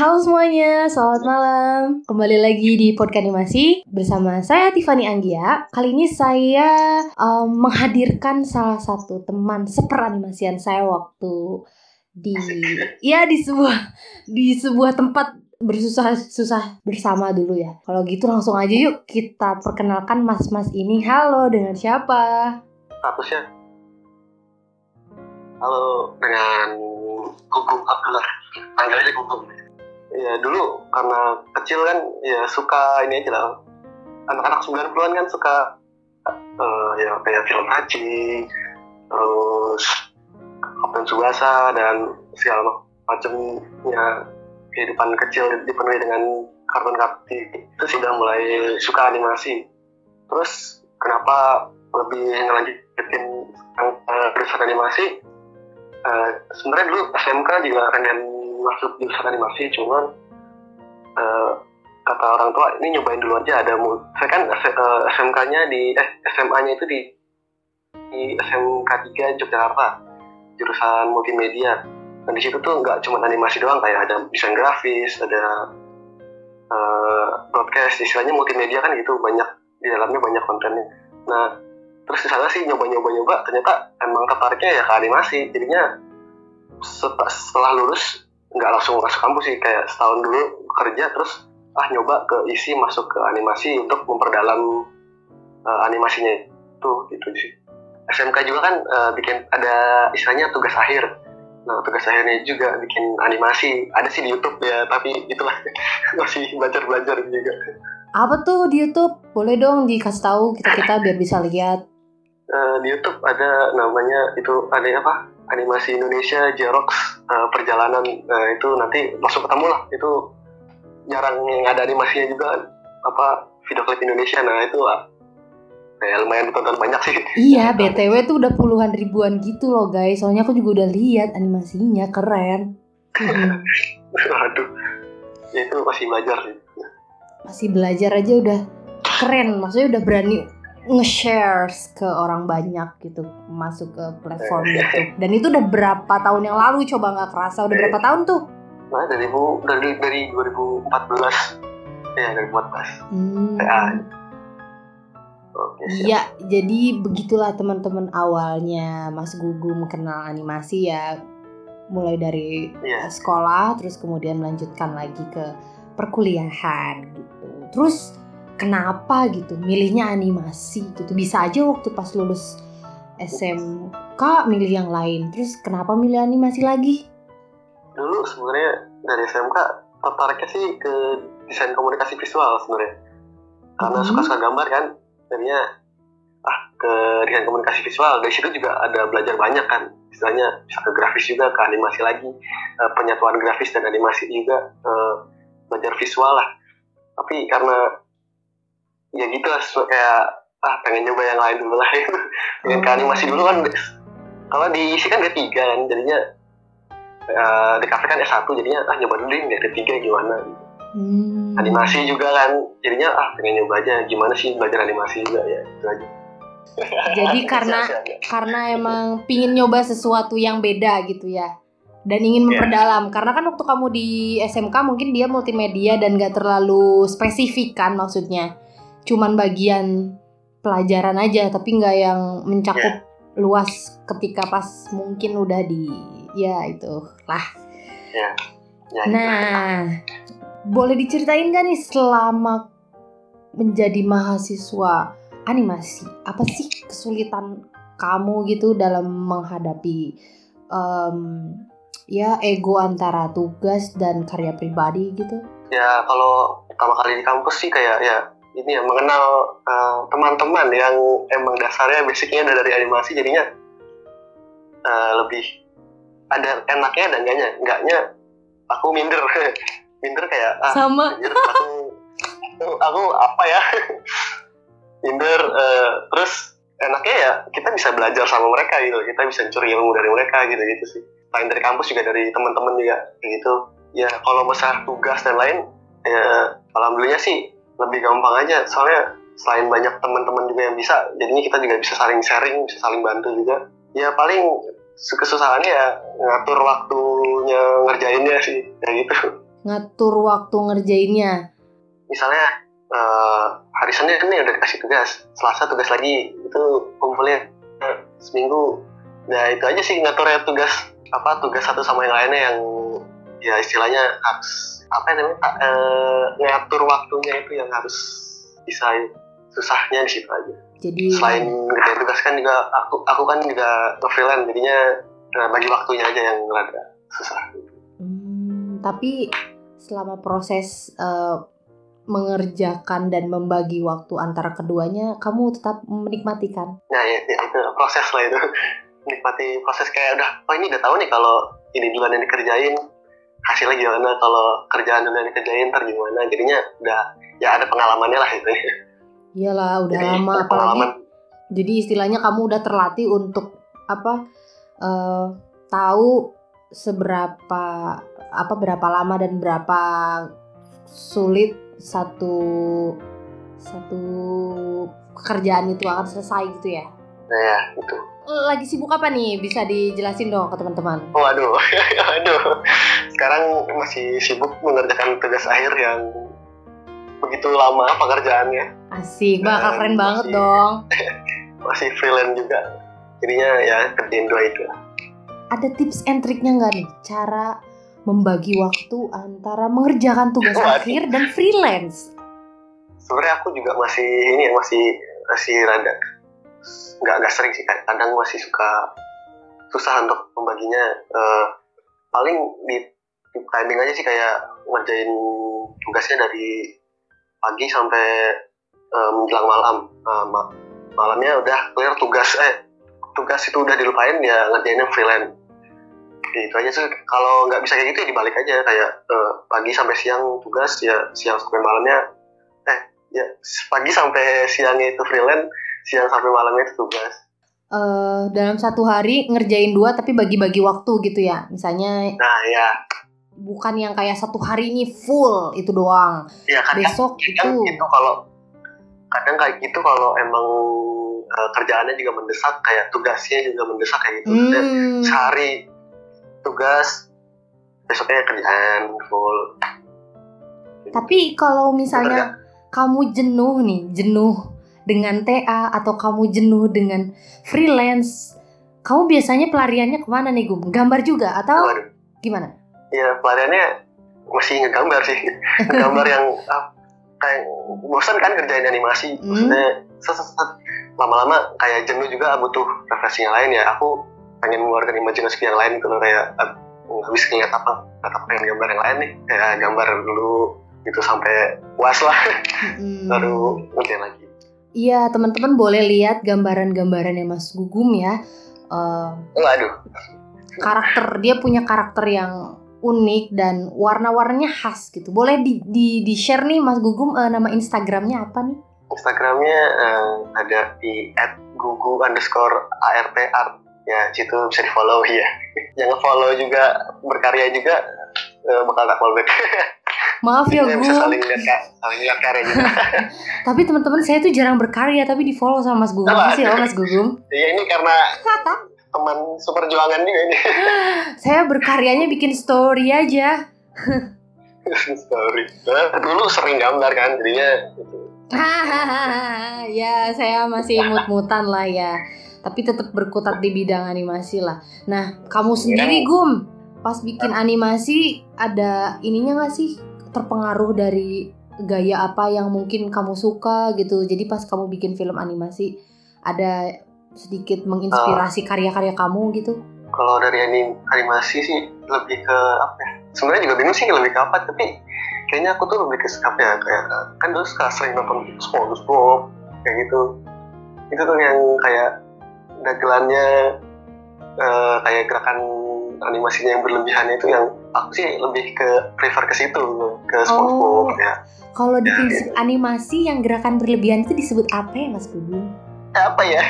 Halo semuanya, selamat malam. Kembali lagi di podcast animasi bersama saya Tiffany Anggia. Kali ini saya um, menghadirkan salah satu teman seperanimasian saya waktu di ya di sebuah di sebuah tempat bersusah susah bersama dulu ya. Kalau gitu langsung aja yuk kita perkenalkan mas-mas ini. Halo, dengan siapa? statusnya halo dengan Gugum Abdullah panggil aja Gugum ya dulu karena kecil kan ya suka ini aja lah. Anak-anak 90-an kan suka eh, ya kayak film Haji terus Kapten Subasa dan segala macamnya kehidupan kecil dipenuhi dengan kartun-kartun itu sudah mulai suka animasi. Terus kenapa lebih ngelanjutin uh, jurusan animasi? Uh, sebenarnya dulu SMK juga pengen masuk jurusan animasi cuman uh, kata orang tua ini nyobain dulu aja ada saya kan uh, SMK-nya di eh SMA-nya itu di di SMK 3 Yogyakarta jurusan multimedia. Dan di situ tuh nggak cuma animasi doang kayak ada desain grafis ada uh, broadcast istilahnya multimedia kan gitu banyak di dalamnya banyak kontennya. Nah terus di sana sih nyoba-nyoba-nyoba ternyata emang tertariknya ya ke animasi jadinya set- setelah lulus nggak langsung masuk kampus sih kayak setahun dulu kerja terus ah nyoba ke isi masuk ke animasi untuk memperdalam uh, animasinya itu gitu sih. SMK juga kan uh, bikin ada istilahnya tugas akhir. Nah tugas akhirnya juga bikin animasi. Ada sih di YouTube ya tapi itulah masih belajar-belajar juga. Apa tuh di YouTube? Boleh dong dikasih tahu kita-kita biar bisa lihat. Eh, di YouTube ada namanya itu ada apa animasi Indonesia Xerox eh, perjalanan Nah, itu nanti langsung ketemu lah itu jarang yang ada animasinya juga apa video klip Indonesia nah itu lah kayak lumayan ditonton banyak sih Iya, BTW tuh udah puluhan ribuan gitu loh guys. Soalnya aku juga udah lihat animasinya keren. Aduh ya, itu masih belajar sih Masih belajar aja udah keren. Maksudnya udah berani nge-share ke orang banyak gitu masuk ke platform YouTube. Dan itu udah berapa tahun yang lalu coba nggak kerasa udah berapa tahun tuh? nah dari bu dari dari 2014 ya 2014 Hmm. PA oke. Iya, jadi begitulah teman-teman awalnya Mas Gugum kenal animasi ya. Mulai dari Iya. sekolah terus kemudian melanjutkan lagi ke perkuliahan gitu. Terus kenapa gitu milihnya animasi gitu? Bisa aja waktu pas lulus SMK milih yang lain. Terus kenapa milih animasi lagi? dulu sebenarnya dari SMK tertariknya sih ke desain komunikasi visual sebenarnya karena Hmm. suka-suka gambar kan jadinya ah ke desain komunikasi visual dari situ juga ada belajar banyak kan istilahnya bisa ke grafis juga ke animasi lagi eh, penyatuan grafis dan animasi juga eh, belajar visual lah tapi karena ya gitu lah kayak ah pengen nyoba yang lain dulu lah pengen ke animasi dulu kan kalau diisi kan D3 kan jadinya eh, di kafe kan S1 jadinya ah nyoba dulu deh nggak D3 gimana gitu. Hmm. animasi juga kan jadinya ah pengen nyoba aja gimana sih belajar animasi juga ya itu aja Jadi karena karena emang pingin nyoba sesuatu yang beda gitu ya dan ingin Iya. memperdalam karena kan waktu kamu di SMK mungkin dia multimedia dan gak terlalu spesifik kan maksudnya cuman bagian pelajaran aja tapi nggak yang mencakup luas ketika pas mungkin udah di ya itu lah. Ya. Gitu. nah boleh diceritain gak nih selama menjadi mahasiswa animasi? Apa sih kesulitan kamu gitu dalam menghadapi em, ya ego antara tugas dan karya pribadi gitu? Ya kalau pertama kali di kampus sih kayak ya ini ya mengenal eh, teman-teman yang emang dasarnya basicnya ada dari animasi jadinya eh, lebih ada enaknya dan enggaknya. Enggaknya aku minder. Minder kayak ah sama. anjir, aku aku apa ya? Minder eh, terus enaknya ya kita bisa belajar sama mereka gitu. Kita bisa curi ilmu dari mereka gitu gitu sih. Selain dari kampus juga dari teman-teman juga gitu. Ya kalau masalah tugas dan lain ya alhamdulillah sih lebih gampang aja soalnya selain banyak teman-teman juga yang bisa jadinya kita juga bisa saling sharing bisa saling bantu juga. Ya paling kesusahannya ya ngatur waktunya ngerjainnya sih kayak gitu. Ngatur waktu ngerjainnya? Misalnya uh, hari Senin nih udah dikasih tugas Selasa tugas lagi itu kumpulnya uh, seminggu. Nah itu aja sih ngaturnya tugas apa tugas satu sama yang lainnya yang ya istilahnya harus apa namanya uh, ngatur waktunya itu yang harus bisa susahnya di situ aja. Jadi selain ngerjain tugas kan juga aku aku kan juga freelance jadinya bagi waktunya aja yang rada susah. Hmm, tapi selama proses uh, mengerjakan dan membagi waktu antara keduanya kamu tetap menikmati kan? Nah ya, ya itu proses lah itu. Menikmati proses kayak udah oh ini udah tahu nih kalau ini duluan yang dikerjain hasilnya gimana? Kalau kerjaan yang dikerjain ntar gimana? Jadinya udah ya ada pengalamannya lah itu iyalah udah jadi, lama. apalagi jadi istilahnya kamu udah terlatih untuk apa uh, tahu seberapa apa berapa lama dan berapa sulit satu satu pekerjaan itu akan selesai gitu ya? Nah, ya, itu. Lagi sibuk apa nih? Bisa dijelasin dong ke teman-teman. Oh, aduh. aduh. Sekarang masih sibuk mengerjakan tugas akhir yang begitu lama pekerjaannya. Asik, bakal keren masih, banget dong. masih freelance juga. Jadinya ya kerjain dua itu. Ada tips and triknya nggak nih? Cara membagi waktu antara mengerjakan tugas oh, akhir dan freelance? Sebenarnya aku juga masih ini masih masih rada nggak nggak sering sih. Kadang masih suka susah untuk membaginya. Uh, paling di, di timing aja sih kayak ngerjain tugasnya dari pagi sampai uh, menjelang malam. Uh, ma malamnya udah clear tugas eh tugas itu udah dilupain ya ngerjainnya freelance. Itu aja sih. Kalau nggak bisa kayak gitu ya dibalik aja. Kayak uh, pagi sampai siang tugas ya siang sampai malamnya eh ya pagi sampai siangnya itu freelance siang sampai malamnya itu tugas. Uh, dalam satu hari ngerjain dua tapi bagi-bagi waktu gitu ya misalnya nah ya bukan yang kayak satu hari ini full itu doang. Ya, kadang, besok kadang itu gitu kalau kadang kayak gitu kalau emang uh, kerjaannya juga mendesak kayak tugasnya juga mendesak kayak gitu. Hmm. sehari tugas besoknya kerjaan full. Tapi kalau misalnya kamu jenuh nih jenuh dengan TA atau kamu jenuh dengan freelance kamu biasanya pelariannya ke mana nih Gum? Gambar juga atau Waduh. gimana? Ya pelariannya masih ngegambar sih ngegambar yang ah, kayak bosan kan kerjain animasi hmm. maksudnya lama-lama kayak jenuh juga butuh refreshing yang lain ya aku pengen mengeluarkan imajinasi yang lain kalau kayak habis ngeliat apa atau pengen gambar yang lain nih kayak gambar dulu gitu sampai puas lah hmm. baru ngerjain lagi iya teman-teman boleh lihat gambaran-gambarannya Mas Gugum ya. Uh, aduh karakter dia punya karakter yang unik dan warna-warnanya khas gitu. Boleh di di, di share nih Mas Gugum uh, nama Instagramnya apa nih? Instagramnya uh, ada di @gugu underscore art art. Ya situ bisa di follow ya jangan follow juga berkarya juga uh, bakal tak follow. back maaf ya gue bisa saling lihat saling lihat karya juga tapi teman-teman saya tuh jarang berkarya tapi di follow sama Mas Gugum. Sih ya Mas Gugum. Iya ini karena teman seperjuangan juga ini. Saya berkaryanya bikin story aja. Story. Nah, dulu sering gambar kan jadinya gitu. ya saya masih mut-mutan lah ya. Tapi tetap berkutat di bidang animasi lah. Nah, kamu sendiri Gum, pas bikin animasi ada ininya gak sih terpengaruh dari gaya apa yang mungkin kamu suka gitu. Jadi pas kamu bikin film animasi ada sedikit menginspirasi karya-karya kamu gitu? Kalau dari anim animasi sih lebih ke apa ya? Sebenarnya juga bingung sih lebih ke apa, tapi kayaknya aku tuh lebih ke apa ya kayak kan dulu suka sering nonton SpongeBob kayak gitu. Itu tuh yang kayak dagelannya uh, kayak gerakan animasinya yang berlebihan itu yang aku sih lebih ke prefer ke situ ke SpongeBob oh, ya. Kalau di ya, prinsip ya. animasi yang gerakan berlebihan itu disebut apa ya Mas Budi? Apa ya?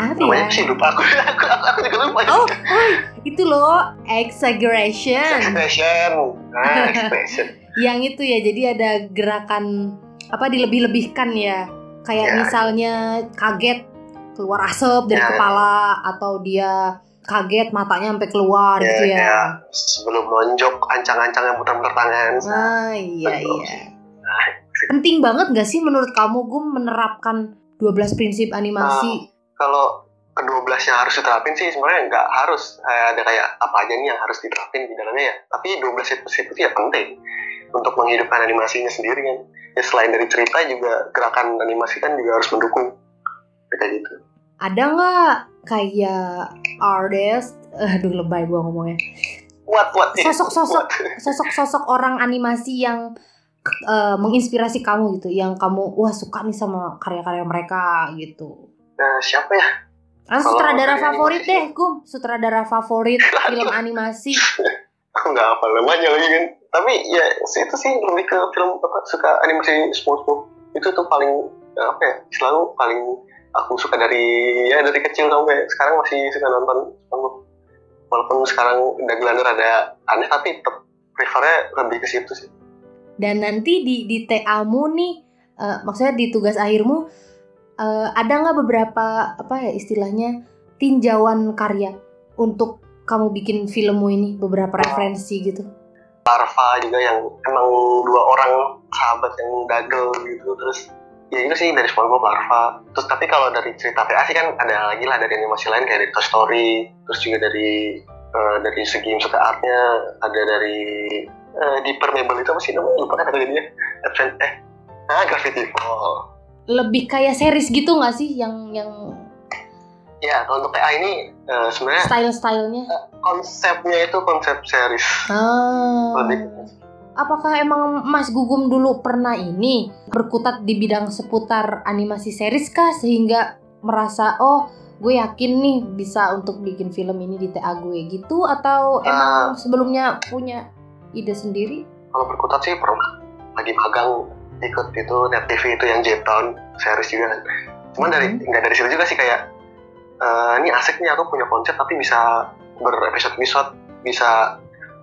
Apa Namanya ya? sih lupa aku. aku, aku, aku juga lupa. Oh, oh, itu loh exaggeration. Exaggeration. Nah, exaggeration. yang itu ya, jadi ada gerakan apa dilebih-lebihkan ya. Kayak ya. misalnya kaget keluar asap dari ya. kepala atau dia kaget matanya sampai keluar Ya, gitu ya. kayak sebelum nonjok ancang-ancang yang tangan. Ah iya Betul. iya. Penting banget gak sih menurut kamu gue menerapkan 12 prinsip animasi? Kalau ke-12 yang harus diterapin sih sebenarnya nggak harus Eh, ada kayak apa aja nih yang harus diterapin di dalamnya ya. Tapi 12 itu itu ya penting untuk menghidupkan animasinya sendiri kan. Ya selain dari cerita juga gerakan animasi kan juga harus mendukung kayak gitu. Ada nggak kayak artist? Aduh lebay gue ngomongnya. What what Sosok-sosok sosok-sosok orang animasi yang eh, menginspirasi kamu gitu, yang kamu wah suka nih sama karya-karya mereka gitu. Nah, siapa ya? Ah, sutradara favorit animasi- deh, Gum. Sutradara favorit film animasi. Aku nggak hafal namanya lagi kan. Tapi ya itu sih lebih ke film apa suka animasi SpongeBob. Itu tuh paling apa ya? Selalu paling aku suka dari ya dari kecil sampai sekarang masih suka nonton. Walaupun sekarang udah ada aneh tapi tetap prefernya lebih ke situ sih. Dan nanti di di TA-mu nih, eh, maksudnya di tugas akhirmu eh, ada nggak beberapa apa ya istilahnya tinjauan karya untuk kamu bikin filmmu ini beberapa referensi gitu? Larva juga yang emang dua orang sahabat yang dagel gitu terus ya itu sih dari SpongeBob Larva terus tapi kalau dari cerita VA sih kan ada lagi lah dari animasi lain kayak dari Toy Story terus juga dari eh, dari segi unsur artnya ada dari eh, di Permeable itu apa sih namanya? Lupa kan apa jadinya. Advent eh ah Gravity Falls Lebih kayak series gitu nggak sih yang yang ya kalau untuk VA ini eh, sebenarnya style-stylenya? konsepnya itu konsep series. Ah. lebih Apakah emang Mas Gugum dulu pernah ini berkutat di bidang seputar animasi series kah? Sehingga merasa oh gue yakin nih bisa untuk bikin film ini di TA gue gitu? Atau emang sebelumnya punya ide sendiri? kalau berkutat sih pernah. Lagi magang ikut itu net TV itu yang J-Town series juga. Kan cuman dari Hmm. nggak dari situ juga sih kayak eh, ini asik nih aku punya konsep tapi bisa berepisode episode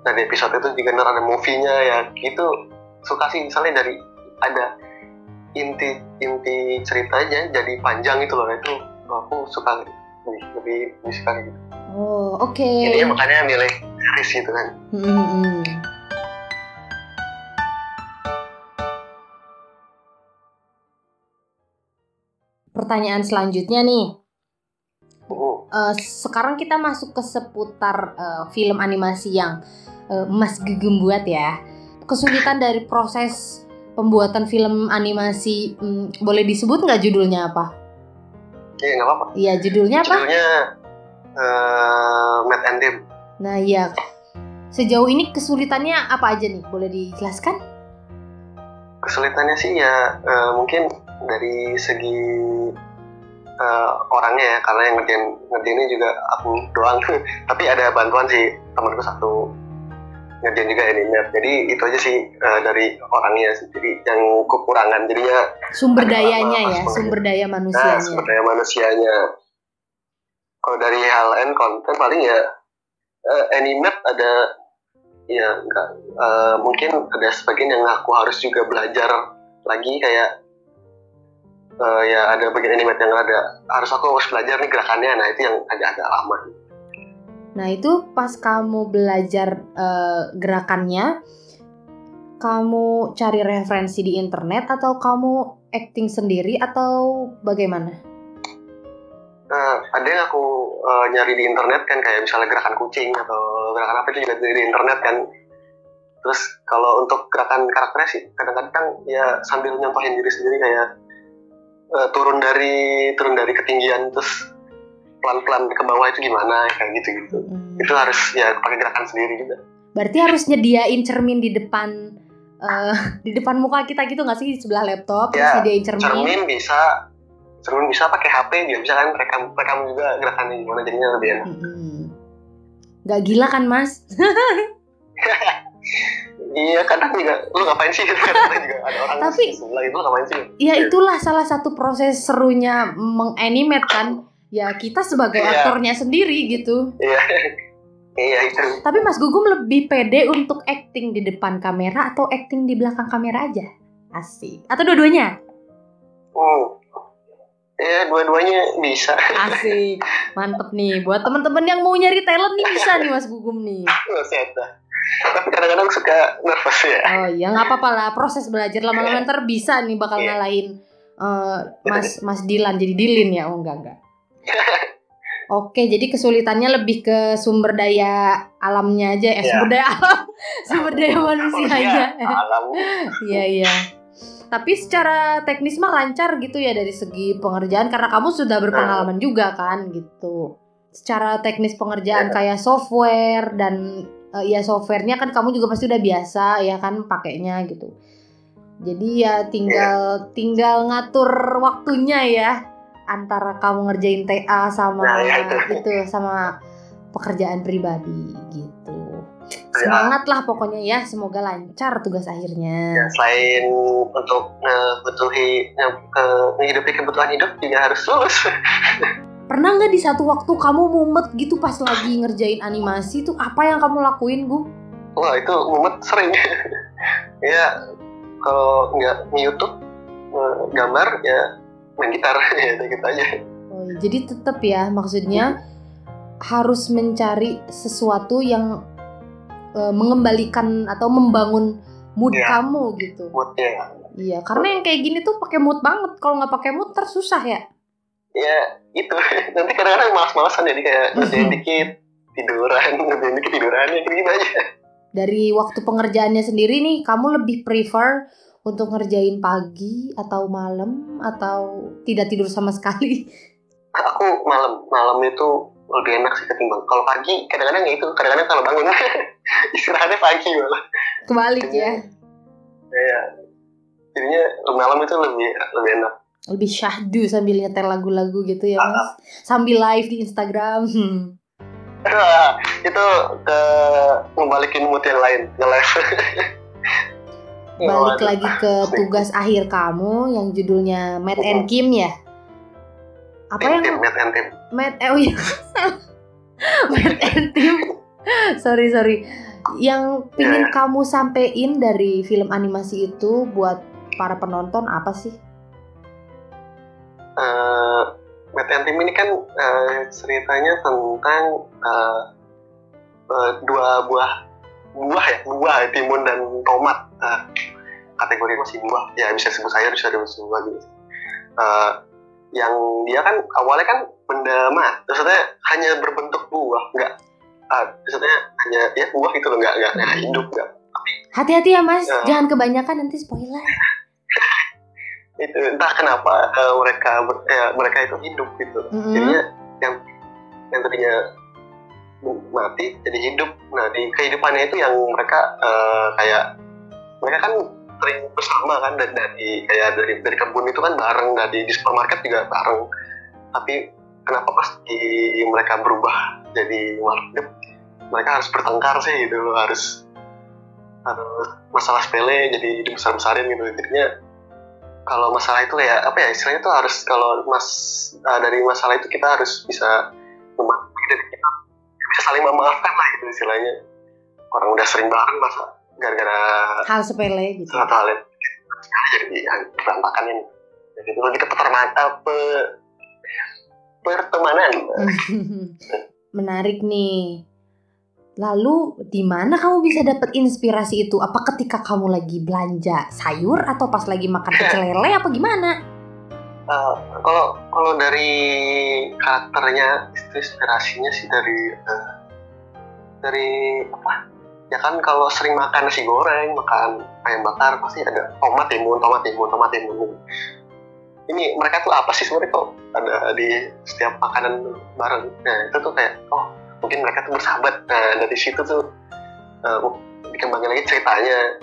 bisa dari episode itu juga ada movie-nya ya gitu suka sih misalnya dari ada inti inti ceritanya jadi panjang itu loh itu aku suka lebih lebih, lebih suka gitu Oh oke. Jadinya makanya milih series gitu kan Hmm, hmm, hmm. Pertanyaan selanjutnya nih. Uh, Eh, sekarang kita masuk ke seputar eh, film animasi yang eh, Mas Gugum buat ya. Kesulitan dari proses pembuatan film animasi, hmm, boleh disebut nggak judulnya apa? iya nggak apa-apa Iya judulnya apa? judulnya uh, Matt and Tim Nah iya. Sejauh ini kesulitannya apa aja nih? Boleh dijelaskan? kesulitannya sih ya eh, mungkin dari segi eh, orangnya ya karena yang ngerjain ngerjainnya juga aku doang. Tapi ada bantuan sih temanku satu. Ngerjain juga animate jadi itu aja sih eh, dari orangnya jadi yang kekurangan jadinya Sumber dayanya ya, sumber daya nah manusianya. sumber daya manusianya. Kalau dari hal and konten paling ya eh, animate ada ya enggak. Eh, mungkin ada sebagian yang aku harus juga belajar lagi kayak eh, ya ada bagian animate yang ada harus aku harus belajar nih gerakannya nah itu yang agak-agak lama Nah itu pas kamu belajar eh, gerakannya, kamu cari referensi di internet atau kamu acting sendiri atau bagaimana? Nah, ada yang aku eh, nyari di internet kan kayak misalnya gerakan kucing atau gerakan apa itu juga dari internet kan. Terus kalau untuk gerakan karakternya sih kadang-kadang ya sambil nyontohin diri sendiri kayak eh, turun dari turun dari ketinggian terus pelan-pelan ke bawah itu gimana kayak gitu-gitu. Hmm. Itu harus ya pakai gerakan sendiri juga. Berarti harus nyediain cermin di depan eh, di depan muka kita gitu nggak sih di sebelah laptop Ya, terus nyediain cermin. Cermin bisa cermin bisa pakai HP dia bisa kan rekam rekam juga gerakannya gimana jadinya lebih enak. Mm-mm. Nggak gila kan mas? Iya kadang juga lu ngapain sih kadang juga ada orang Tapi- di sebelah itu lu ngapain sih? Ya itulah salah satu proses serunya menganimate kan. Ya kita sebagai Iya. aktornya sendiri gitu. Iya. iya itu. Tapi Mas Gugum lebih pede untuk acting di depan kamera atau acting di belakang kamera aja? Asik. Atau dua-duanya? Hmm. ya dua-duanya bisa Asik, mantep nih. Buat temen-temen yang mau nyari talent nih bisa nih Mas Gugum nih. Buset dah. Tapi kadang-kadang suka nervous ya Oh iya, nggak apa-apa lah. Proses belajar lama-lama ntar bisa nih bakal Iya. ngalahin eh, Mas Mas Dilan jadi Dilin ya. Oh enggak enggak. Oke, jadi kesulitannya lebih ke sumber daya alamnya aja, eh Iya. sumber daya alam, sumber daya manusianya. Ya, alam Iya iya. Tapi secara teknis mah lancar gitu ya dari segi pengerjaan karena kamu sudah berpengalaman juga kan gitu. Secara teknis pengerjaan Iya. kayak software dan eh, ya softwarenya kan kamu juga pasti udah biasa ya kan pakainya gitu. Jadi ya tinggal tinggal ngatur waktunya ya antara kamu ngerjain TA sama Nah, ya itu. itu sama pekerjaan pribadi gitu. Ya. Semangat lah pokoknya ya, semoga lancar tugas akhirnya. Ya, selain untuk ngebutuhi nge- menghidupi kebutuhan hidup juga harus lulus Pernah nggak di satu waktu kamu mumet gitu pas lagi ngerjain animasi tuh apa yang kamu lakuin Gu? wah itu mumet sering ya kalau nggak YouTube eh, gambar ya main gitar ya gitu aja Oh, jadi tetap ya maksudnya harus mencari sesuatu yang eh, mengembalikan atau membangun mood Iya. kamu gitu. moodnya Iya, karena yang kayak gini tuh pakai mood banget. Kalau nggak pakai mood ntar susah ya. Ya itu. Nanti kadang-kadang malas-malasan jadi kayak ngerjain dikit tiduran ngerjain dikit tiduran ya gitu aja. Dari waktu pengerjaannya sendiri nih, kamu lebih prefer untuk ngerjain pagi atau malam atau tidak tidur sama sekali? aku malam malam itu lebih enak sih ketimbang. Kalau pagi kadang-kadang ya itu kadang-kadang kalau bangun istirahatnya pagi malah. Kebalik ya. ya jadinya malam itu lebih lebih enak Lebih syahdu sambil nyetel lagu-lagu gitu ya, Mas. Sambil live di Instagram. Hmm. Itu ke ngebalikin mood yang lain nge-live Balik Waduh. lagi ke tugas akhir kamu yang judulnya Matt and Kim ya. Apa yang Matt and Tim. Matt eh oh iya. Matt and Kim. sorry sorry. Yang pingin Ya. kamu sampein dari film animasi itu buat para penonton apa sih? Eh, Matt and Tim ini kan eh, ceritanya tentang eh, eh, dua buah buah ya buah timun dan tomat. Eh, kategori masih buah. Ya bisa disebut sayur bisa disebut buah gitu Eh, yang dia kan awalnya kan benda mah. Maksudnya hanya berbentuk buah nggak ah, maksudnya hanya ya buah gitu loh nggak nggak nggak hidup nggak Hati-hati ya Mas, Ya. jangan kebanyakan nanti spoiler. Itu entah kenapa eh, mereka ber- eh, mereka itu hidup gitu. Mm-mm. jadinya yang yang tadinya mati jadi hidup. Nah di kehidupannya itu yang mereka eh, kayak mereka kan sering bersama kan dari, dari kayak dari dari kebun itu kan bareng. Dari di supermarket juga bareng. Tapi kenapa pas di mereka berubah jadi hidup mereka harus bertengkar sih gitu. Loh harus harus masalah sepele jadi dibesar besarin gitu. Jadinya kalau masalah itu ya apa ya istilahnya tuh harus kalau mas uh, dari masalah itu kita harus bisa memaafkan dan kita bisa saling memaafkan lah itu istilahnya orang udah sering bareng masa gara-gara Hal sepele gitu. hal yang jadi berantakan ini jadi itu lebih ke pertemanan apa pertemanan Menarik nih. Lalu di mana kamu bisa dapat inspirasi itu? Apa ketika kamu lagi belanja sayur atau pas lagi makan pecel lele apa gimana? Uh, kalau kalau dari karakternya itu inspirasinya sih dari uh, dari apa ya kan kalau sering makan nasi goreng makan ayam bakar pasti ada tomat timun tomat timun tomat timun ini mereka tuh apa sih sebenarnya kok ada di setiap makanan bareng nah itu tuh kayak oh mungkin mereka tuh bersahabat. Nah dari situ tuh uh, dikembangin lagi ceritanya.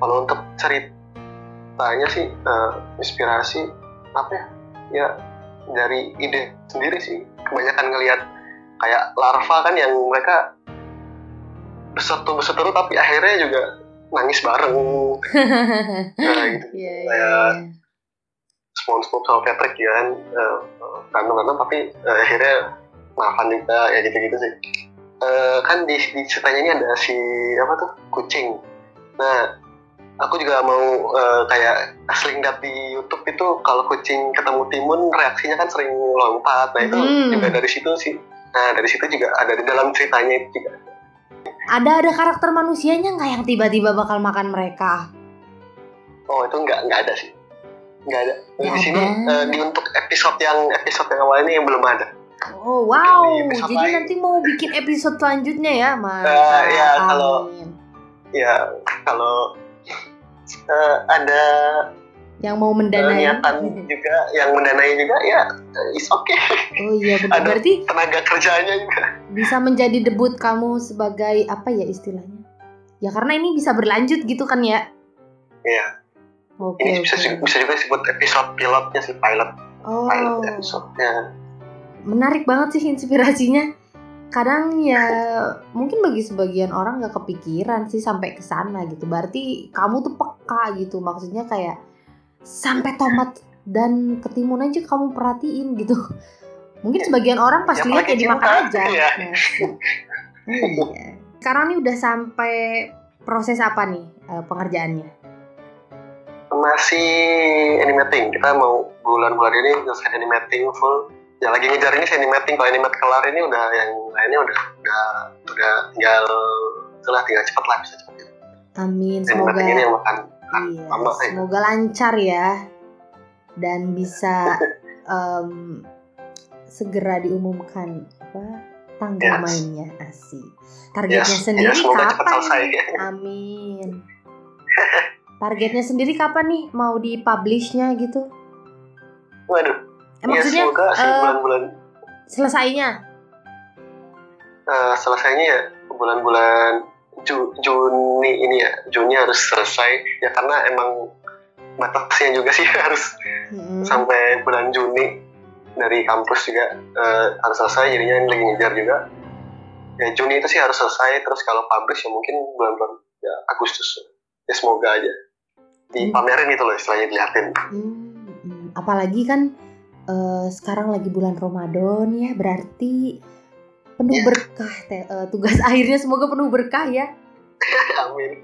Kalau untuk ceritanya sih uh, inspirasi apa ya? Ya dari ide sendiri sih. Kebanyakan ngelihat kayak larva kan yang mereka besetu tapi akhirnya juga nangis bareng. Nah gitu. Iya, iya, Kayak iya. SpongeBob sama Patrick ya kan eh, berantem berantem tapi eh, akhirnya maafan juga ya gitu gitu sih. Eh, kan di, di ceritanya ini ada si apa tuh? Kucing. Nah aku juga mau uh, kayak sering lihat di YouTube itu kalau kucing ketemu timun reaksinya kan sering lompat nah itu Hmm. juga dari situ sih. Nah dari situ juga ada di dalam ceritanya itu juga. Ada ada karakter manusianya nggak yang tiba-tiba bakal makan mereka? oh itu nggak nggak ada sih. Nggak ada. Di sini eh, di untuk episode yang episode yang awal ini yang belum ada Oh wow, jadi nanti mau bikin episode selanjutnya ya, Mas. Eh, ya, kalau- ya kalau eh, ada yang mau mendanai. niatan juga yang mendanai juga ya is okay Oh iya benar. Berarti tenaga kerjanya juga bisa menjadi debut kamu sebagai apa ya istilahnya? Ya karena ini bisa berlanjut gitu kan ya? Iya. Oke ini bisa oke. bisa juga disebut episode pilotnya sih pilot Oh, pilot episode-nya menarik banget sih inspirasinya. Kadang ya mungkin bagi sebagian orang nggak kepikiran sih sampai ke sana gitu. Berarti kamu tuh peka gitu. Maksudnya kayak sampai tomat dan ketimun aja kamu perhatiin gitu. Mungkin sebagian orang pas Ya, lihat ya dimakan aja. Iya. Nah, iya. Sekarang nih udah sampai proses apa nih eh, pengerjaannya? masih animating kita mau bulan-bulan ini selesai animating full ya lagi ngejar ini animating kalau animate kelar ini udah yang lainnya udah udah udah tinggal itulah tinggal cepat lah bisa cepat Amin. Semoga animating ini yang makan Iya, lama ya. semoga lancar ya dan bisa em, segera diumumkan apa tanggal Yes. mainnya asik. Targetnya Yes, sendiri ya, semoga cepat kapan? selesai. Amin. Targetnya sendiri kapan nih mau dipublishnya gitu? waduh Eh, ya maksudnya semoga sih eh, bulan-bulan selesainya? eh, selesainya ya bulan-bulan Ju- Juni ini ya. Juni harus selesai. Ya karena emang batasnya juga sih harus Mm-mm. sampai bulan Juni. Dari kampus juga eh, harus selesai. Jadinya ini lagi ngejar juga. Ya Juni itu sih harus selesai. Terus kalau publish ya mungkin bulan-bulan ya Agustus. Ya semoga aja. Dipamerin itu loh istilahnya dilihatin. Hmm, mm. apalagi kan eh, sekarang lagi bulan Ramadan ya, berarti penuh Ya. berkah teh, eh, tugas akhirnya semoga penuh berkah ya. amin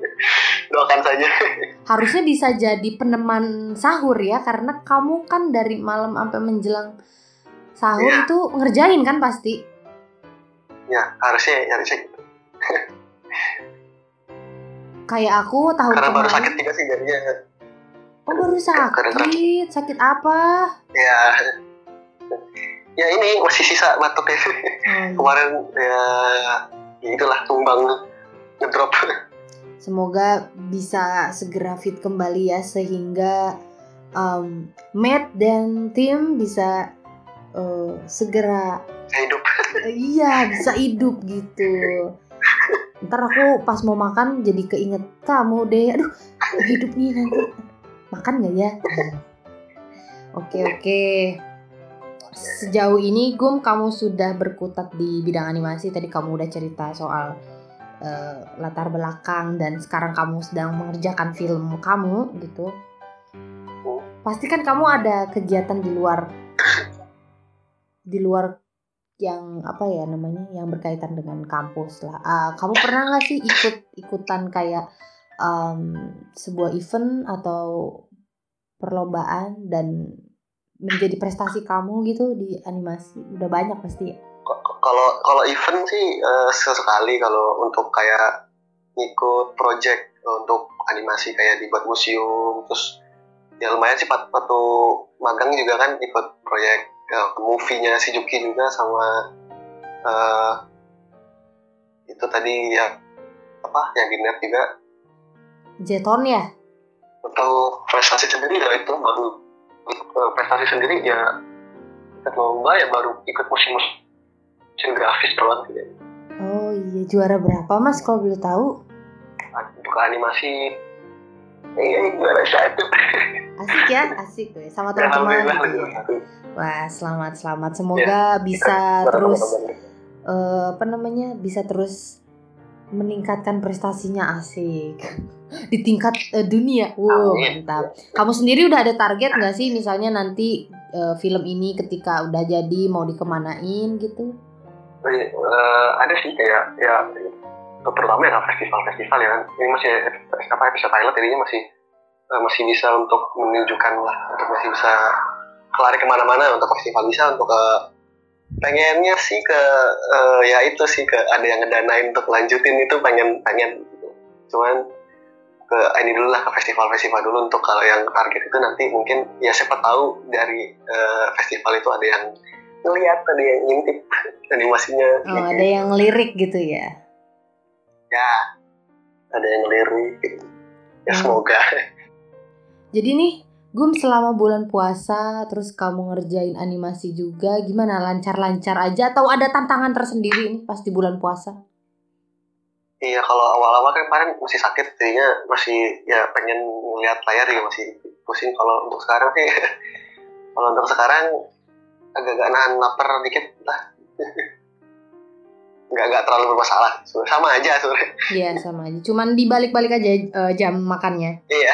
doakan saja Harusnya bisa jadi peneman sahur ya, karena kamu kan dari malam sampai menjelang sahur Iya. itu ngerjain kan pasti. ya harusnya harusnya gitu Kayak aku tahun karena baru kemarin. sakit juga sih jadinya Oh baru sakit, sakit apa? ya ya ini masih sisa batuknya iya. kemarin ya ya itulah tumbang ngedrop Semoga bisa segera fit kembali ya sehingga um, Matt dan tim bisa uh, segera hidup uh, iya bisa hidup gitu. Ntar aku pas mau makan jadi keinget kamu deh. Aduh hidup nih nanti makan nggak ya? Oke oke. Sejauh ini Gum kamu sudah berkutat di bidang animasi. Tadi kamu udah cerita soal eh, latar belakang dan sekarang kamu sedang mengerjakan film kamu gitu. Pasti kan kamu ada kegiatan di luar di luar yang apa ya namanya yang berkaitan dengan kampus lah. Ah, kamu pernah nggak sih ikut ikutan kayak em, sebuah event atau perlombaan dan menjadi prestasi kamu gitu di animasi udah banyak pasti ya? kalau kalau event sih eh, sesekali kalau untuk kayak ngikut project untuk animasi kayak dibuat museum terus ya lumayan sih waktu magang juga kan ikut proyek eh, movie-nya si Juki juga sama eh, itu tadi ya apa yang di net juga Jeton ya? untuk prestasi sendiri ya itu baru prestasi sendiri ya ikut lomba ya baru ikut musim musim grafis doang sih Oh iya juara berapa mas kalau boleh tahu? untuk animasi iya juara satu Asik ya, asik tuh sama teman-teman. alhamdulillah gitu juara ya. Wah selamat selamat semoga bisa Baru- terus eh, apa namanya bisa terus meningkatkan prestasinya asik di tingkat eh, dunia. Wow mantap. Kamu sendiri udah ada target nggak sih misalnya nanti eh, film ini ketika udah jadi mau dikemanain gitu? Eh, ada sih kayak ya terutama ya festival-festival ya kan ini masih apa episode pilot jadinya masih uh, masih bisa untuk menunjukkan lah untuk masih bisa kelari ke mana-mana untuk festival bisa untuk uh, pengennya sih ke uh, ya itu sih ke ada yang ngedanain untuk lanjutin itu pengen pengen cuman ke ini dulu lah ke festival-festival dulu untuk kalau yang target itu nanti mungkin ya siapa tahu dari uh, festival itu ada yang ngeliat ada yang ngintip animasinya oh gitu. ada yang lirik gitu ya ya ada yang lirik ya hmm. semoga jadi nih Gum selama bulan puasa terus kamu ngerjain animasi juga gimana? Lancar-lancar aja atau ada tantangan tersendiri nih pas di bulan puasa? Iya kalau awal-awal kan kemarin masih sakit jadinya masih ya pengen ngeliat layar ya masih pusing. Kalau untuk sekarang sih kalau untuk sekarang agak-agak nahan lapar dikit lah. Nggak nggak terlalu bermasalah. Sama aja sebenarnya. Iya sama aja. Cuman dibalik-balik aja uh, jam makannya. Iya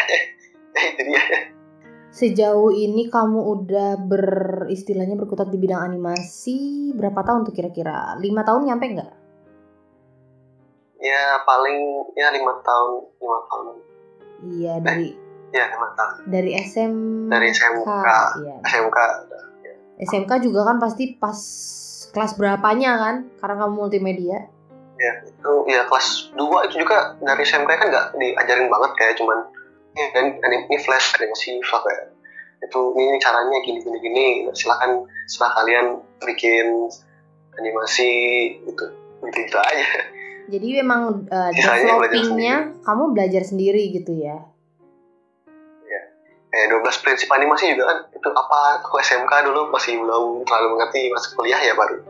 itu dia sejauh ini kamu udah beristilahnya berkutat di bidang animasi berapa tahun tuh kira-kira lima tahun nyampe nggak? Ya paling ya lima tahun lima tahun. Iya eh, dari. ya lima tahun. Dari SM. Dari SMK. Iya. SMK. SMK juga kan pasti pas kelas berapanya kan? Karena kamu multimedia. Ya itu ya kelas dua itu juga dari SMK kan nggak diajarin banget kayak cuman ya, dan ini flash animasi kayak itu ini caranya gini gini gini silahkan setelah kalian bikin animasi gitu gitu, gitu aja jadi memang uh, developingnya kamu belajar sendiri gitu ya ya kayak 12 prinsip animasi juga kan itu apa aku SMK dulu masih belum terlalu mengerti masuk kuliah ya baru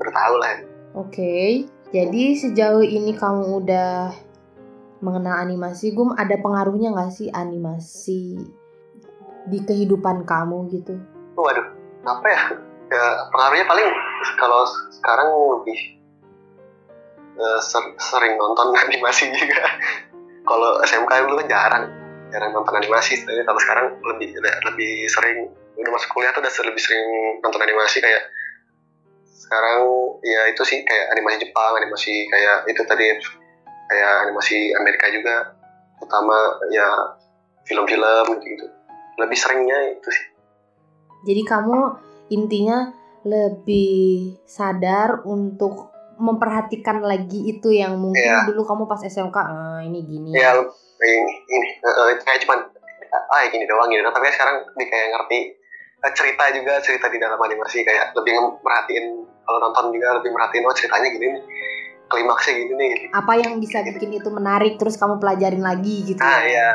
bertahu lah ya. oke okay. jadi sejauh ini kamu udah mengenal animasi, Gum ada pengaruhnya nggak sih animasi di kehidupan kamu gitu? Waduh, apa ya? Ya pengaruhnya paling kalau sekarang lebih uh, ser sering nonton animasi juga. kalau SMK dulu kan jarang, jarang nonton animasi. Tapi kalau sekarang lebih lebih sering udah masuk kuliah tuh udah lebih sering nonton animasi kayak sekarang ya itu sih kayak animasi Jepang, animasi kayak itu tadi kayak animasi Amerika juga utama ya film-film gitu. Lebih seringnya itu sih. Jadi kamu intinya lebih sadar untuk memperhatikan lagi itu yang mungkin ya. dulu kamu pas SMK ah, ini gini. Ya ini, ini uh, kayak cuman ah gini doang gitu. Tapi sekarang lebih kayak ngerti uh, cerita juga cerita di dalam animasi. Kayak lebih merhatiin kalau nonton juga lebih merhatiin oh ceritanya gini nih klimaksnya gini nih apa yang bisa bikin itu menarik terus kamu pelajarin lagi gitu? Ah ya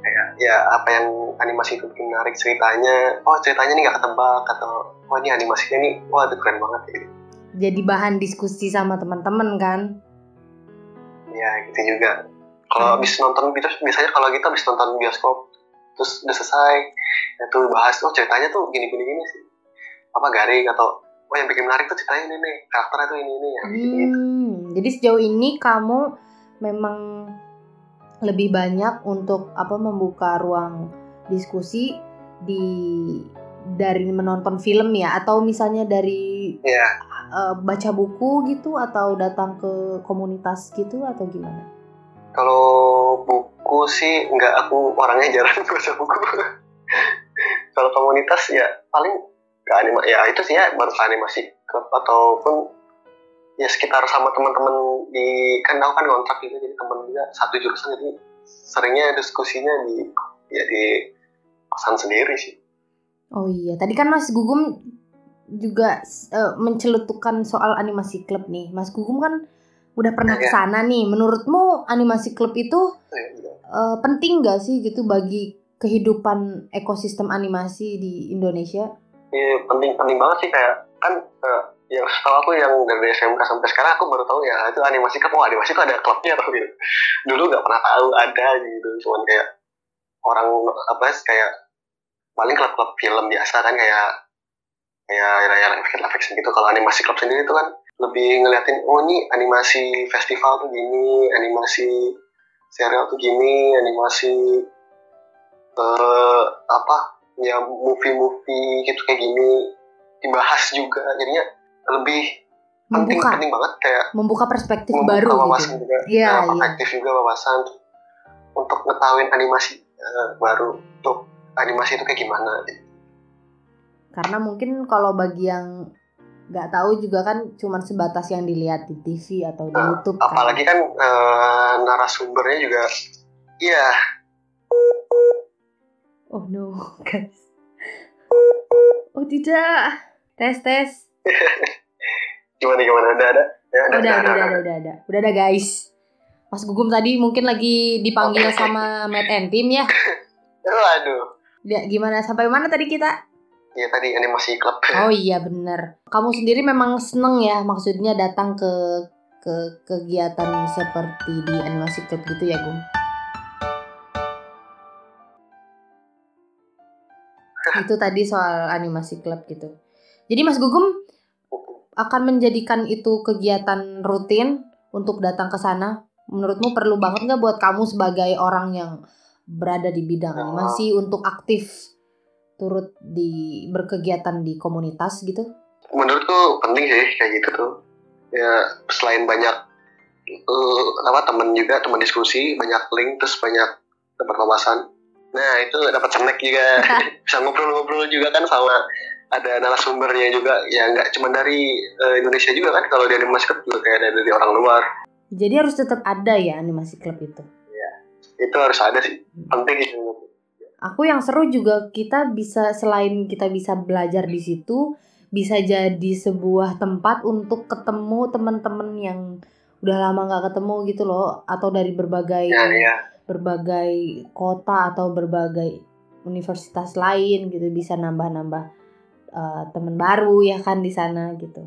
kayak ya apa yang animasi itu bikin menarik ceritanya. Oh ceritanya nih gak ketebak atau wah oh, ini animasinya nih wah itu keren banget gitu. Jadi bahan diskusi sama teman-teman kan? Ya gitu juga. Kalau habis nonton gitu biasanya kalau kita habis nonton bioskop terus udah selesai itu bahas oh ceritanya tuh gini gini gini sih. Apa garing atau oh yang bikin menarik tuh ceritanya ini nih karakternya tuh ini ini ya hmm, gitu. jadi sejauh ini kamu memang lebih banyak untuk apa membuka ruang diskusi di dari menonton film ya atau misalnya dari yeah. Iya. uh, baca buku gitu atau datang ke komunitas gitu atau gimana? Kalau buku sih nggak aku orangnya jarang baca buku. Kalau komunitas ya paling ke anima ya itu sih ya baru ke animasi klub ataupun ya sekitar sama teman-teman di kan aku kan kontrak gitu jadi teman juga satu jurusan jadi seringnya diskusinya di ya di kosan sendiri sih. Oh iya tadi kan Mas Gugum juga uh, mencelutukan soal animasi klub nih. Mas Gugum kan udah pernah ke sana nih. Menurutmu animasi klub itu uh, penting gak sih gitu bagi kehidupan ekosistem animasi di Indonesia Iya penting penting banget sih kayak kan uh, yang setahu aku yang dari SMK sampai sekarang aku baru tahu ya itu animasi kan oh animasi itu ada klubnya atau gitu. Dulu nggak pernah tahu ada gitu cuman kayak orang apa sih kayak paling klub-klub film biasa kan kayak kayak layar efek efek gitu. Kalau animasi klub sendiri itu kan lebih ngeliatin oh ini animasi festival tuh gini animasi serial tuh gini animasi uh, apa ya movie-movie gitu kayak gini dibahas juga jadinya lebih penting Membuka. penting banget kayak Membuka perspektif membuka baru wawasan gitu. juga Iya, Nah, iya. aktif juga wawasan untuk ngetahuin animasi eh, baru untuk animasi itu kayak gimana gitu. Karena mungkin kalau bagi yang nggak tahu juga kan cuman sebatas yang dilihat di TV atau di Nah, YouTube kan. apalagi kan eh, narasumbernya juga iya Oh no, guys. Oh tidak. Tes tes. gimana gimana ada ada ya, Udah, udah, udah, udah, udah, udah, udah, ada guys. Mas Gugum tadi mungkin lagi dipanggil Oke. sama Matt and Tim ya. Waduh. Dia gimana sampai mana tadi kita? Ya tadi animasi klub. Oh iya bener. Kamu sendiri memang seneng ya maksudnya datang ke ke kegiatan seperti di animasi club gitu ya Gum? Itu tadi soal animasi club gitu. Jadi Mas Gugum akan menjadikan itu kegiatan rutin untuk datang ke sana. Menurutmu perlu banget nggak buat kamu sebagai orang yang berada di bidang animasi untuk aktif turut di berkegiatan di komunitas gitu? Menurutku penting sih kayak gitu tuh. Ya selain banyak eh, apa temen juga teman diskusi banyak link terus banyak dapat wawasan. Nah itu dapat snack juga. Bisa ngobrol-ngobrol juga kan sama ada narasumbernya juga. Ya nggak cuma dari eh, Indonesia juga kan. Kalau di animasi Club juga kayak ada dari orang luar. Jadi harus tetap ada ya animasi klub itu. itu harus ada sih. Penting sih Aku yang seru juga kita bisa selain kita bisa belajar di situ, bisa jadi sebuah tempat untuk ketemu teman-teman yang udah lama nggak ketemu gitu loh, atau dari berbagai ya ya berbagai kota atau berbagai universitas lain gitu bisa nambah-nambah eh, teman baru ya kan di sana gitu.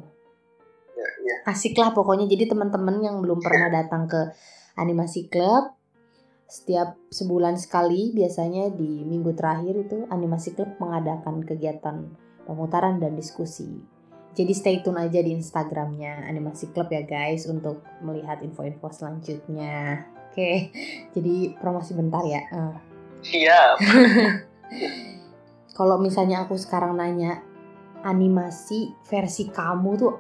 ya, ya. asik lah pokoknya jadi teman-teman yang belum pernah datang ke animasi club setiap sebulan sekali biasanya di minggu terakhir itu animasi club mengadakan kegiatan pemutaran dan diskusi jadi stay tune aja di instagramnya animasi club ya guys untuk melihat info-info selanjutnya oke jadi promosi bentar ya Eh, siap kalau misalnya aku sekarang nanya animasi versi kamu tuh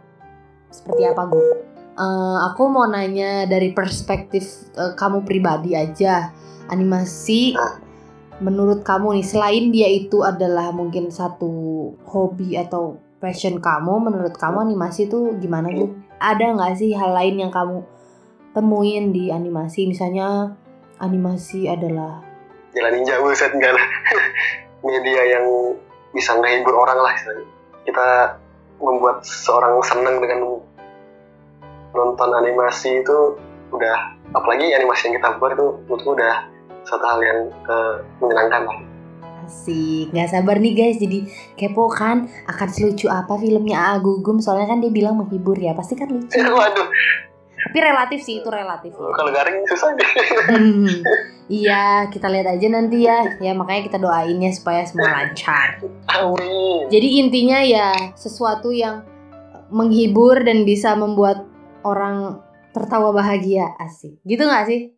seperti apa gue? Eh, aku mau nanya dari perspektif eh, kamu pribadi aja animasi menurut kamu nih selain dia itu adalah mungkin satu hobi atau passion kamu menurut kamu animasi tuh gimana bu? Ada nggak sih hal lain yang kamu temuin di animasi misalnya animasi adalah jalan ninja buset enggak lah media yang bisa ngehibur orang lah istilahnya. kita membuat seorang senang dengan nonton animasi itu udah apalagi animasi yang kita buat itu menurutku udah satu hal yang eh, menyenangkan lah Asik, nggak sabar nih guys. Jadi kepo kan akan selucu apa filmnya A Gugum soalnya kan dia bilang menghibur ya, pasti kan lucu. waduh Tapi relatif sih itu relatif. kalau garing susah deh Hmm, iya, kita lihat aja nanti ya. Ya makanya kita doain ya supaya semua lancar. amin Jadi intinya ya sesuatu yang menghibur dan bisa membuat orang tertawa bahagia. Asik. Gitu nggak sih?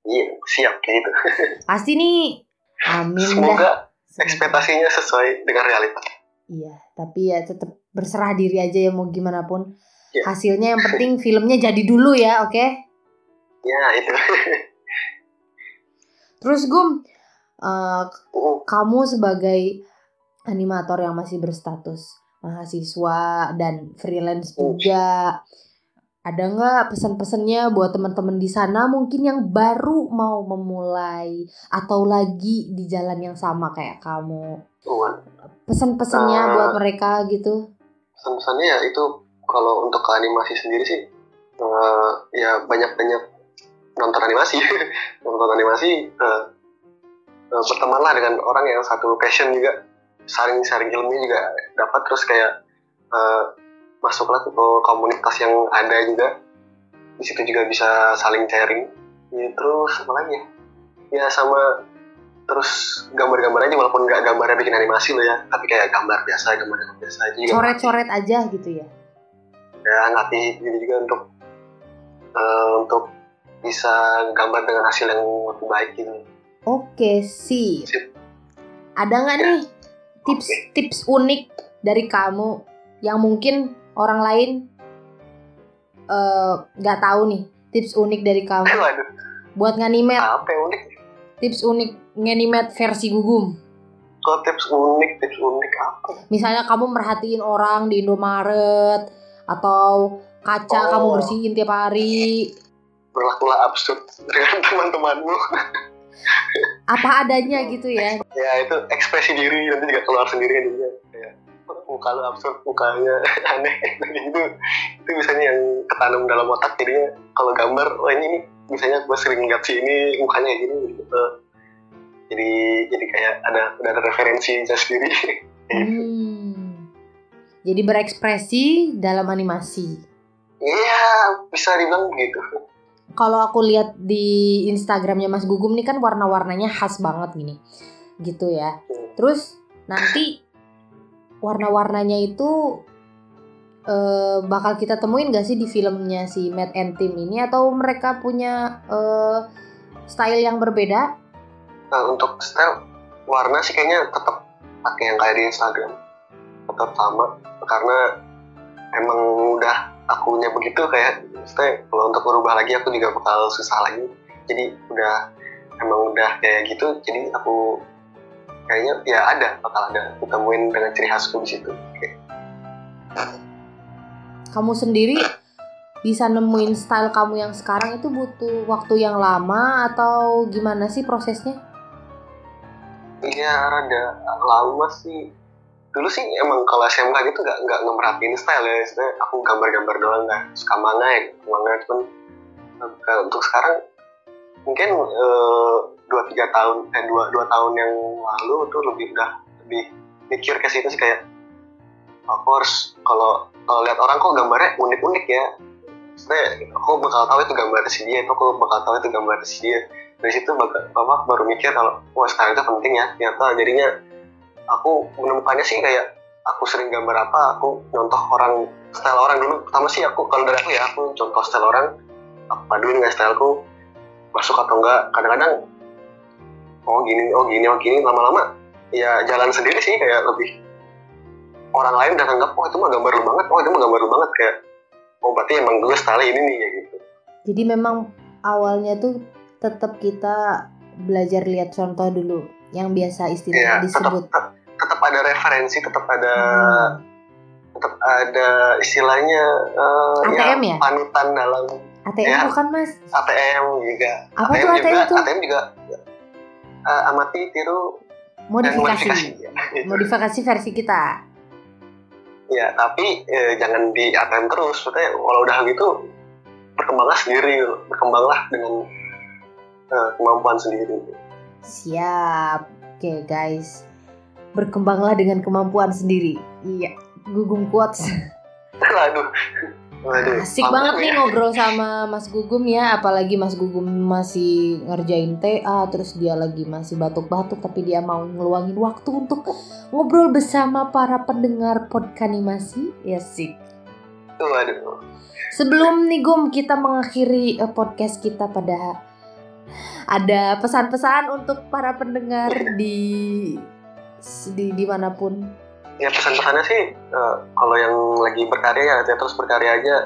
iya siap kayak gitu Pasti nih. Amin dah. semoga Semoga. ekspektasinya sesuai dengan realitas Iya, tapi ya tetap berserah diri aja ya mau gimana pun. Iya. Hasilnya yang penting filmnya jadi dulu ya, oke? ya itu Terus Gum, Uh, kamu sebagai animator yang masih berstatus mahasiswa dan freelance juga, ada nggak pesan-pesannya buat teman-teman di sana mungkin yang baru mau memulai atau lagi di jalan yang sama kayak kamu? uh, Pesan-pesannya Eh, buat mereka gitu? pesan-pesannya ya itu kalau untuk ke animasi sendiri sih eh, ya banyak-banyak nonton animasi. Nonton animasi eh, eh, bertemanlah dengan orang yang satu passion juga. Saring-saring ilmu juga dapat terus kayak eh, masuklah ke komunitas yang ada juga. Di situ juga bisa saling sharing. Ya, terus apa lagi ya? Ya sama terus gambar-gambar aja walaupun nggak gambarnya bikin animasi loh ya tapi kayak gambar biasa gambar biasa aja Coret-coret aja gitu ya? Ya ngatih gitu juga untuk eh, untuk bisa gambar dengan hasil yang lebih baik gitu Oke sih. Sip. Ada nggak Ya. nih tips-tips unik dari kamu yang mungkin orang lain eh, nggak tahu nih tips unik dari kamu Waduh, buat nganimet apa yang unik? tips unik nganimet versi gugum. Kalau tips unik, tips unik apa? Misalnya kamu merhatiin orang di Indomaret atau kaca Oh. kamu bersihin tiap hari. Berlakulah absurd dengan teman-temanmu. Apa adanya gitu ya. ya itu ekspresi diri nanti juga keluar sendiri juga. Kayak muka lu absurd, mukanya aneh. gitu. Itu misalnya yang ketanam dalam otak jadinya kalau gambar, wah ini misalnya gue sering lihat si ini mukanya gini gitu. Jadi jadi kayak ada udah ada referensi sendiri. Hmm. Jadi berekspresi dalam animasi. Iya, bisa dibilang begitu. Kalau aku lihat di Instagramnya Mas Gugum nih kan warna-warnanya khas banget gini, gitu ya. Terus nanti warna-warnanya itu eh, bakal kita temuin gak sih di filmnya si Matt and Tim ini atau mereka punya eh, style yang berbeda? Nah, untuk style warna sih kayaknya tetap pakai yang kayak di Instagram. Tetap sama karena emang udah akunya begitu kayak maksudnya kalau untuk berubah lagi aku juga bakal susah lagi. Jadi udah emang udah kayak gitu jadi aku kayaknya ya ada bakal ada ditemuin dengan ciri khasku di situ. Kayak, Kamu sendiri bisa nemuin style kamu yang sekarang itu butuh waktu yang lama atau gimana sih prosesnya? Iya rada lama sih. Dulu sih emang kalau SMK gitu nggak nggak ngemerhatiin style ya. Sebenarnya aku gambar-gambar doang nggak suka manga ya, manga cuman eh, untuk sekarang mungkin eh, dua tiga tahun eh dua dua tahun yang lalu tuh lebih udah lebih mikir ke situ sih kayak aku harus kalau kalau lihat orang kok gambarnya unik-unik ya. Sebenarnya aku bakal tahu itu gambar si dia, itu aku bakal tahu itu gambar si dia dari situ bakal bapak baru mikir kalau wah sekarang itu penting ya ternyata jadinya aku menemukannya sih kayak aku sering gambar apa aku contoh orang style orang. Dulu pertama sih aku kalau dari aku ya aku contoh style orang. Aku paduin dengan styleku masuk atau enggak kadang-kadang oh gini oh gini oh gini. Lama-lama ya jalan sendiri sih kayak lebih orang lain udah nganggap oh itu mah gambar lu banget oh itu mah gambar lu banget. Kayak oh berarti emang gue style ini nih kayak gitu. Jadi memang awalnya tuh tetap kita belajar lihat contoh dulu yang biasa ya istilahnya tetap disebut. tetap ada referensi tetap ada Hmm. tetap ada istilahnya eh, ATM ya? panutan dalam ATM Ya. bukan mas? ATM juga Apa ATM tuh juga ATM tuh? ATM juga eh, amati tiru dan Modifikasi. modifikasi ya, gitu. Modifikasi versi kita. ya tapi eh, jangan di ATM terus maksudnya kalau udah gitu berkembanglah sendiri berkembanglah dengan eh, kemampuan sendiri Siap. Oke guys. Berkembanglah dengan kemampuan sendiri. Iya. Gugum quotes. waduh waduh Asik Mantap banget ya. nih ngobrol sama Mas Gugum ya. Apalagi Mas Gugum masih ngerjain TA. Terus dia lagi masih batuk-batuk. Tapi dia mau ngeluangin waktu untuk ngobrol bersama para pendengar podkanimasi. Ya sih. waduh Sebelum nih Gum kita mengakhiri eh, podcast kita pada ada pesan-pesan untuk para pendengar di di di mana pun. ya pesan-pesannya sih eh, kalau yang lagi berkarya ya, ya terus berkarya aja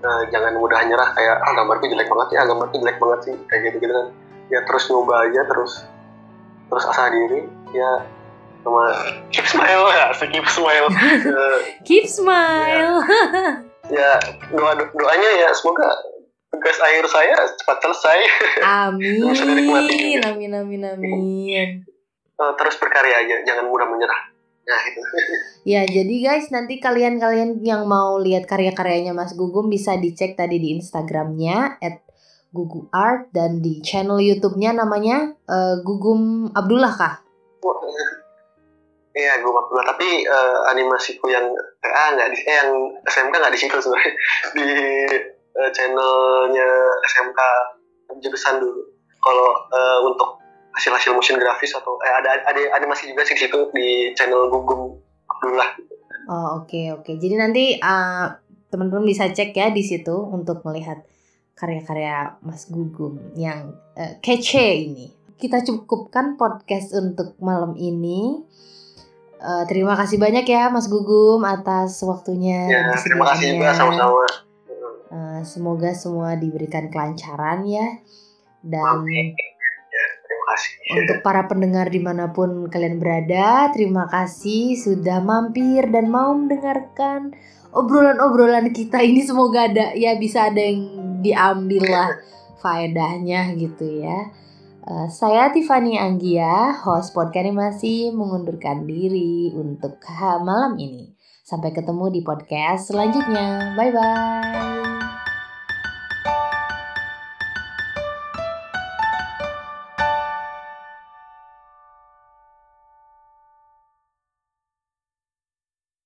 Eh, jangan mudah nyerah kayak ah gambarku jelek banget ya gambarku jelek banget sih kayak gitu gitu kan ya terus nyoba aja terus terus asah diri ya sama keep smile ya keep smile Eh, Keep smile. ya doa doanya ya semoga tugas akhir saya cepat selesai Amin. Amin amin amin. Eh, terus berkarya aja jangan mudah menyerah nah itu Ya, jadi guys, nanti kalian-kalian yang mau lihat karya-karyanya Mas Gugum bisa dicek tadi di Instagramnya @guguart dan di channel YouTube-nya namanya eh, Gugum Abdullah kah? Iya, gue pernah. Tapi eh, animasiku yang TA nggak di, eh, yang SMK nggak di situ sebenarnya di eh, channelnya SMK jurusan dulu. Kalau eh, untuk hasil-hasil motion grafis atau eh, ada ada animasi juga sih di situ di channel Gugum Abdullah. Oh, oke oke. Jadi nanti eh, teman-teman bisa cek ya di situ untuk melihat karya-karya Mas Gugum yang eh, kece ini. Kita cukupkan podcast untuk malam ini. Eh, terima kasih banyak ya Mas Gugum atas waktunya. Ya, terima kasih juga sama-sama. Uh, semoga semua diberikan kelancaran ya dan Amin. Untuk para pendengar di mana pun kalian berada, terima kasih sudah mampir dan mau mendengarkan obrolan-obrolan kita ini. Semoga ada ya bisa ada yang diambil lah faedahnya gitu ya. Uh, saya Tiffany Anggia, host podcast animasi mengundurkan diri untuk malam ini. Sampai ketemu di podcast selanjutnya. Bye bye.